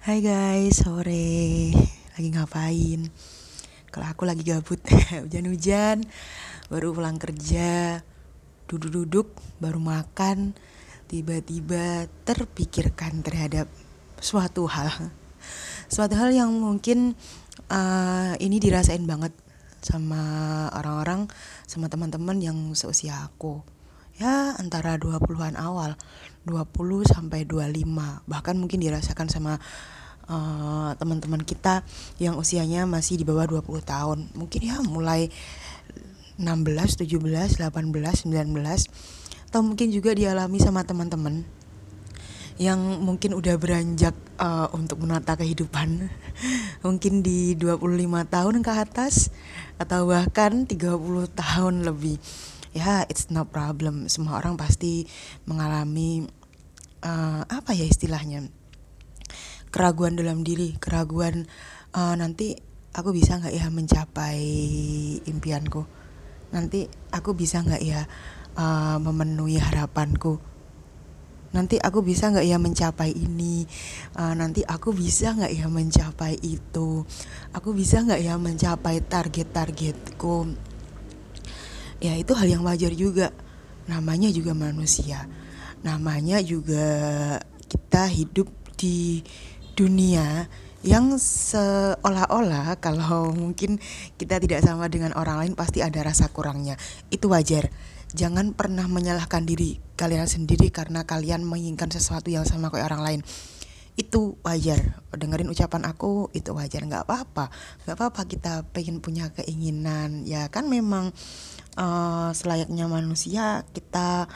Hai guys, sore. Lagi ngapain? Kalau aku lagi gabut, hujan-hujan, baru pulang kerja, duduk-duduk, baru makan, tiba-tiba terpikirkan terhadap suatu hal, suatu hal yang mungkin uh, ini dirasain banget sama orang-orang, sama teman-teman yang seusia aku ya antara 20-an awal 20 sampai 25 bahkan mungkin dirasakan sama uh, teman-teman kita yang usianya masih di bawah 20 tahun. Mungkin ya mulai 16, 17, 18, 19 atau mungkin juga dialami sama teman-teman yang mungkin udah beranjak uh, untuk menata kehidupan. Mungkin di 25 tahun ke atas atau bahkan 30 tahun lebih ya it's no problem. Semua orang pasti mengalami uh, apa ya istilahnya? Keraguan dalam diri keraguan uh, nanti aku bisa nggak ya mencapai impianku? Nanti aku bisa nggak ya uh, memenuhi harapanku? Nanti aku bisa nggak ya mencapai ini? Uh, nanti aku bisa nggak ya mencapai itu? Aku bisa nggak ya mencapai target-targetku ya itu hal yang wajar juga. Namanya juga manusia. Namanya juga kita hidup di dunia yang seolah-olah kalau mungkin kita tidak sama dengan orang lain pasti ada rasa kurangnya. Itu wajar. Jangan pernah menyalahkan diri kalian sendiri karena kalian menginginkan sesuatu yang sama kayak orang lain. Itu wajar. Dengerin ucapan aku itu wajar. Nggak apa-apa. Nggak apa-apa kita pengen punya keinginan. Ya kan memang uh, selayaknya manusia kita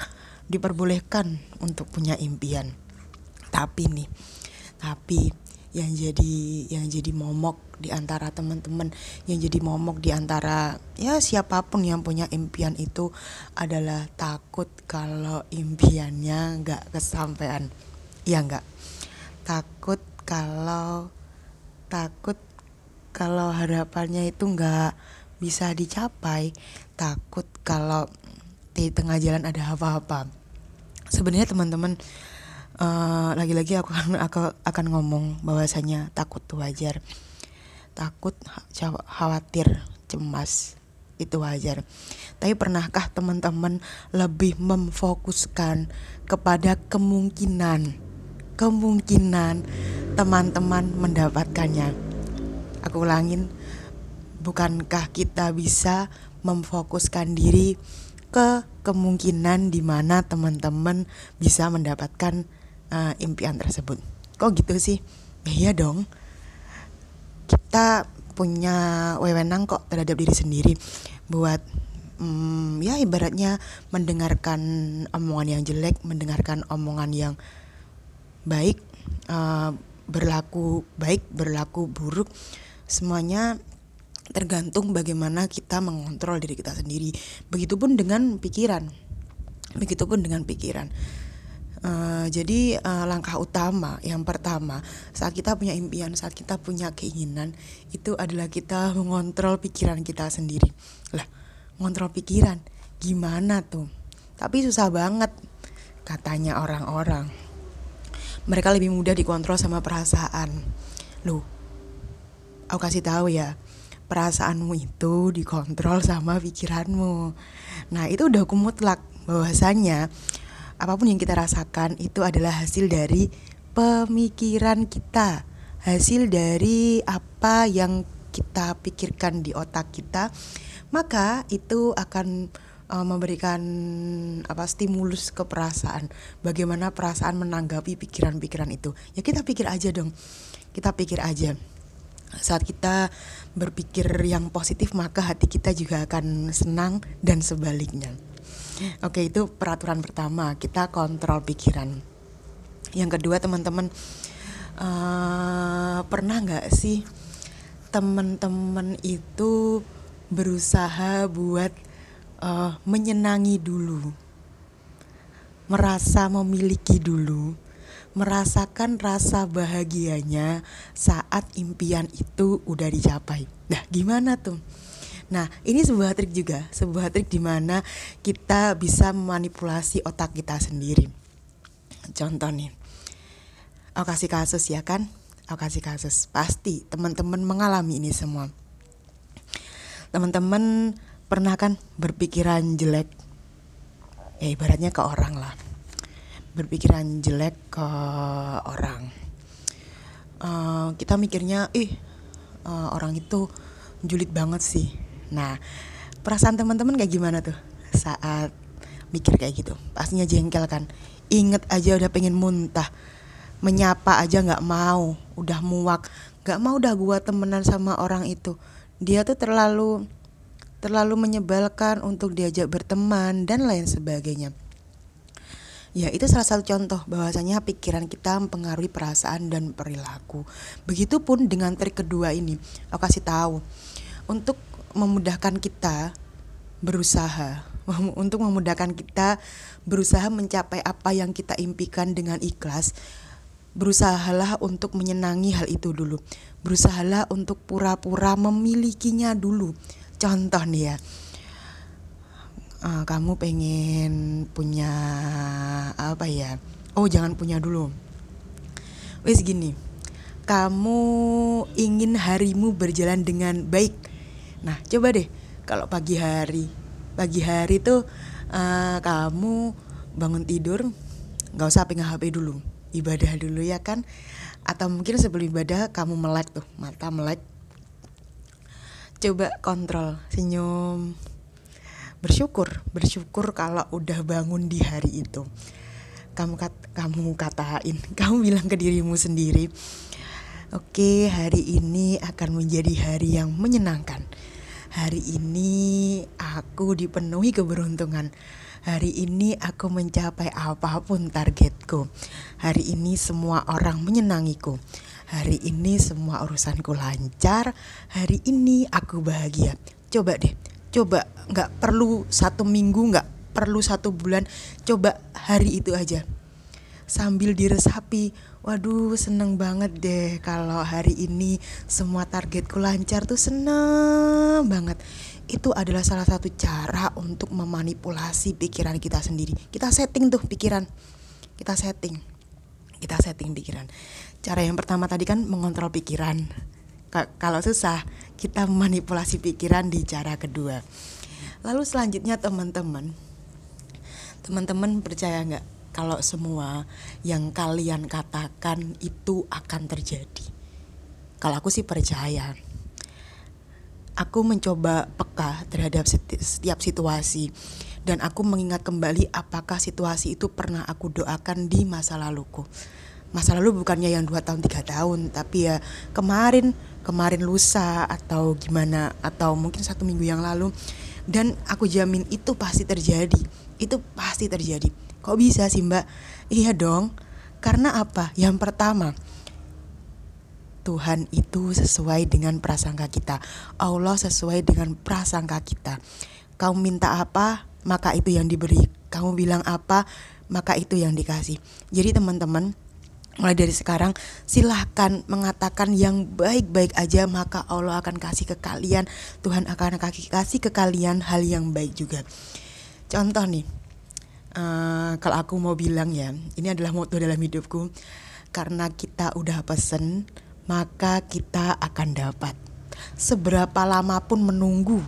diperbolehkan untuk punya impian. Tapi nih tapi yang jadi yang jadi momok di antara teman-teman yang jadi momok di antara ya siapa pun yang punya impian itu adalah takut kalau impiannya nggak kesampaian. Ya nggak? Takut kalau takut kalau harapannya itu nggak bisa dicapai takut kalau di tengah jalan ada apa-apa. Sebenarnya teman-teman uh, lagi-lagi aku akan aku akan ngomong bahwasanya takut tuh wajar. Takut khawatir cemas itu wajar. Tapi pernahkah teman-teman lebih memfokuskan kepada kemungkinan kemungkinan teman-teman mendapatkannya? Aku ulangin bukankah kita bisa memfokuskan diri ke kemungkinan di mana teman-teman bisa mendapatkan uh, impian tersebut. Kok gitu sih? Ya iya dong. Kita punya wewenang kok terhadap diri sendiri buat um, ya ibaratnya mendengarkan omongan yang jelek, mendengarkan omongan yang baik, uh, berlaku baik, berlaku buruk, semuanya tergantung bagaimana kita mengontrol diri kita sendiri. Begitupun dengan pikiran. Begitupun dengan pikiran. Uh, jadi uh, langkah utama yang pertama saat kita punya impian, saat kita punya keinginan itu adalah kita mengontrol pikiran kita sendiri. Lah, mengontrol pikiran gimana tuh? Tapi susah banget katanya orang-orang. Mereka lebih mudah dikontrol sama perasaan. Loh, aku kasih tahu ya, perasaanmu itu dikontrol sama pikiranmu. Nah, itu udah aku mutlak bahwasanya apa pun yang kita rasakan itu adalah hasil dari pemikiran kita. Hasil dari apa yang kita pikirkan di otak kita, maka itu akan uh, memberikan apa stimulus ke perasaan. Bagaimana perasaan menanggapi pikiran-pikiran itu? Ya kita pikir aja dong. Kita pikir aja saat kita berpikir yang positif maka hati kita juga akan senang dan sebaliknya. Oke, itu peraturan pertama, kita kontrol pikiran. Yang kedua, teman-teman uh, pernah nggak sih teman-teman itu berusaha buat uh, menyenangi dulu, merasa memiliki dulu, merasakan rasa bahagianya saat impian itu udah dicapai. Nah, gimana tuh? Nah, ini sebuah trik juga, sebuah trik di mana kita bisa memanipulasi otak kita sendiri. Contoh nih, aku kasih kasus ya kan, aku kasih kasus pasti teman-teman mengalami ini semua teman-teman pernah kan berpikiran jelek ya ibaratnya ke orang lah berpikiran jelek ke orang. Uh, kita mikirnya ih uh, orang itu julid banget sih. Nah perasaan teman-teman kayak gimana tuh saat mikir kayak gitu? Pastinya jengkel kan? Inget aja udah pengen muntah menyapa aja nggak mau udah muak. Nggak mau udah gua temenan sama orang itu. Dia tuh terlalu terlalu menyebalkan untuk diajak berteman dan lain sebagainya Ya, itu salah satu contoh bahwasanya pikiran kita mempengaruhi perasaan dan perilaku. Begitupun dengan trik kedua ini, aku kasih tahu. Untuk memudahkan kita berusaha, untuk memudahkan kita berusaha mencapai apa yang kita impikan dengan ikhlas, berusahalah untuk menyenangi hal itu dulu. Berusahalah untuk pura-pura memilikinya dulu. Contoh nih ya, uh, kamu pengen punya apa ya? Oh jangan punya dulu. Wes gini kamu ingin harimu berjalan dengan baik. Nah coba deh kalau pagi hari pagi hari tuh uh, kamu bangun tidur nggak usah pegang HP dulu. Ibadah dulu ya kan? Atau mungkin sebelum ibadah kamu melek tuh mata melek. Coba kontrol senyum bersyukur bersyukur kalau udah bangun di hari itu. Kamu kat, kamu katain kamu bilang ke dirimu sendiri oke hari ini akan menjadi hari yang menyenangkan. Hari ini aku dipenuhi keberuntungan. Hari ini aku mencapai apa pun targetku. Hari ini semua orang menyenangiku. Hari ini semua urusanku lancar. Hari ini aku bahagia. Coba deh coba nggak perlu satu minggu nggak perlu satu bulan coba hari itu aja. Sambil diresapi waduh seneng banget deh kalau hari ini semua targetku lancar tuh seneng banget. Itu adalah salah satu cara untuk memanipulasi pikiran kita sendiri. Kita setting tuh pikiran. Kita setting. Kita setting pikiran. Cara yang pertama tadi kan mengontrol pikiran kalau susah kita manipulasi pikiran di cara kedua. Lalu selanjutnya teman-teman. Teman-teman percaya nggak kalau semua yang kalian katakan itu akan terjadi? Kalau aku sih percaya. Aku mencoba peka terhadap setiap situasi. Dan aku mengingat kembali apakah situasi itu pernah aku doakan di masa laluku. Masa lalu bukannya yang dua tahun tiga tahun tapi ya kemarin kemarin lusa atau gimana atau mungkin satu minggu yang lalu. Dan aku jamin itu pasti terjadi. Itu pasti terjadi. Kok bisa sih mbak? Iya dong. Karena apa? Yang pertama Tuhan itu sesuai dengan prasangka kita. Allah sesuai dengan prasangka kita. Kamu minta apa maka itu yang diberi. Kamu bilang apa maka itu yang dikasih. Jadi teman-teman mulai dari sekarang silahkan mengatakan yang baik-baik aja maka Allah akan kasih ke kalian Tuhan akan kasih ke kalian hal yang baik juga. Contoh nih uh, kalau aku mau bilang ya ini adalah moto dalam hidupku. Karena kita udah pesen maka kita akan dapat. Seberapa lama pun menunggu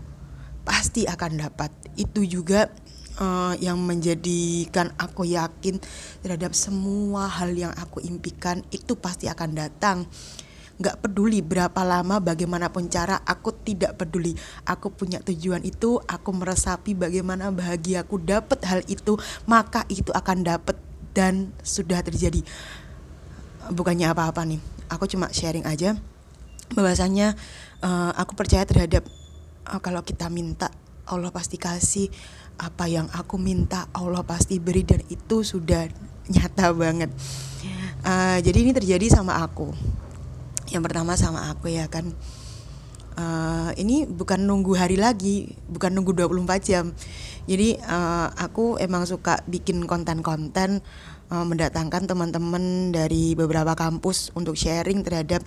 pasti akan dapat. Itu juga uh, yang menjadikan aku yakin terhadap semua hal yang aku impikan itu pasti akan datang. Gak peduli berapa lama bagaimanapun cara aku tidak peduli. Aku punya tujuan itu aku meresapi bagaimana bahagia aku dapat hal itu maka itu akan dapat dan sudah terjadi. Bukannya apa-apa nih aku cuma sharing aja. Bahwasanya uh, aku percaya terhadap uh, kalau kita minta Allah pasti kasih apa yang aku minta Allah pasti beri dan itu sudah nyata banget. Uh, jadi ini terjadi sama aku. Yang pertama sama aku ya kan. Uh, ini bukan nunggu hari lagi bukan nunggu 24 jam. Jadi uh, aku emang suka bikin konten-konten uh, mendatangkan teman-teman dari beberapa kampus untuk sharing terhadap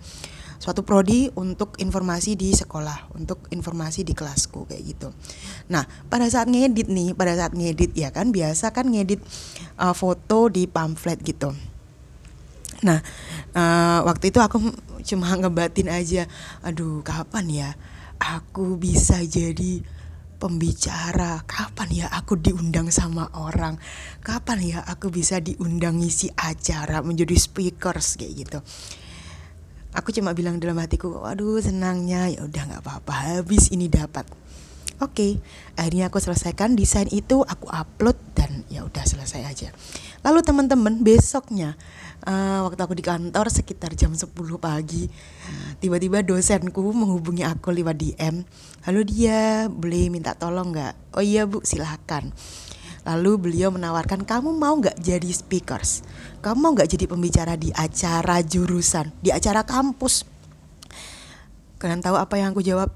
suatu prodi untuk informasi di sekolah, untuk informasi di kelasku kayak gitu. Nah, pada saat ngedit nih, pada saat ngedit ya kan biasa kan ngedit uh, foto di pamflet gitu. nah uh, waktu itu aku cuma ngebatin aja aduh kapan ya aku bisa jadi pembicara kapan ya aku diundang sama orang kapan ya aku bisa diundang ngisi acara menjadi speakers kayak gitu aku cuma bilang dalam hatiku waduh senangnya. Ya udah nggak apa-apa. Habis ini dapat. Oke okay, akhirnya aku selesaikan desain itu aku upload dan ya udah selesai aja. Lalu teman-teman besoknya uh, waktu aku di kantor sekitar jam 10 pagi tiba-tiba dosenku menghubungi aku lewat DM halo dia boleh minta tolong nggak? Oh iya bu silahkan lalu beliau menawarkan kamu mau nggak jadi speakers? Kamu mau nggak jadi pembicara di acara jurusan di acara kampus? Kalian tahu apa yang aku jawab?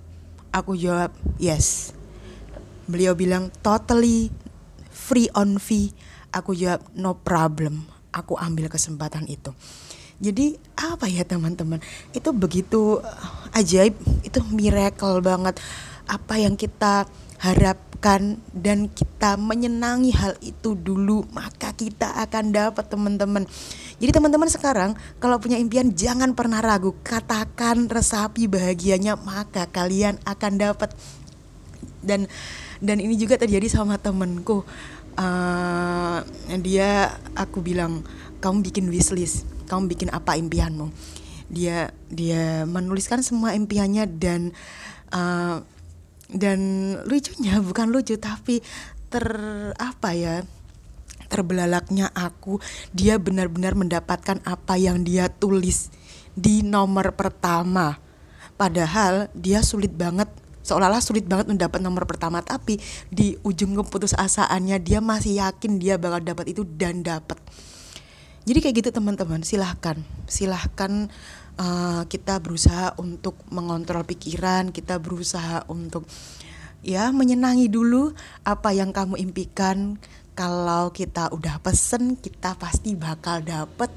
Aku jawab yes. Beliau bilang totally free on fee. Aku jawab no problem. Aku ambil kesempatan itu. Jadi apa ya teman-teman? Itu begitu uh, ajaib itu miracle banget. Apa yang kita harapkan dan kita menyenangi hal itu dulu maka kita akan dapat teman-teman. Jadi teman-teman sekarang kalau punya impian jangan pernah ragu. Katakan resapi bahagianya maka kalian akan dapat. Dan dan ini juga terjadi sama temenku uh, dia aku bilang kamu bikin wishlist kamu bikin apa impianmu? Dia dia menuliskan semua impiannya dan uh, dan lucunya bukan lucu tapi ter apa ya terbelalaknya aku dia benar-benar mendapatkan apa yang dia tulis di nomor pertama. Padahal dia sulit banget seolah-olah sulit banget mendapat nomor pertama tapi di ujung keputusasaannya dia masih yakin dia bakal dapat itu dan dapat. Jadi kayak gitu teman-teman silahkan. Silahkan uh, kita berusaha untuk mengontrol pikiran kita berusaha untuk ya menyenangi dulu apa yang kamu impikan. Kalau kita udah pesen kita pasti bakal dapet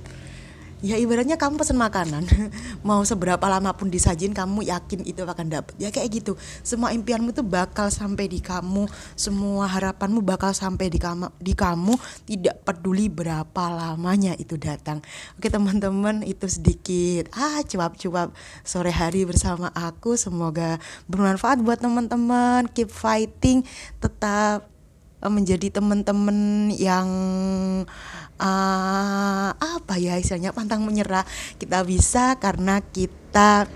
ya ibaratnya kamu pesen makanan mau seberapa lama pun disajin kamu yakin itu akan dapat ya kayak gitu. Semua impianmu tuh bakal sampai di kamu semua harapanmu bakal sampai di kamu di kamu. Tidak peduli berapa lamanya itu datang. Oke teman-teman itu sedikit. Ah cuap-cuap sore hari bersama aku. Semoga bermanfaat buat teman-teman. Keep fighting. Tetap menjadi teman-teman yang uh, apa ya istilahnya pantang menyerah. Kita bisa karena kita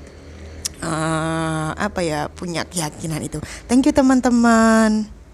uh, apa ya punya keyakinan itu. Thank you teman-teman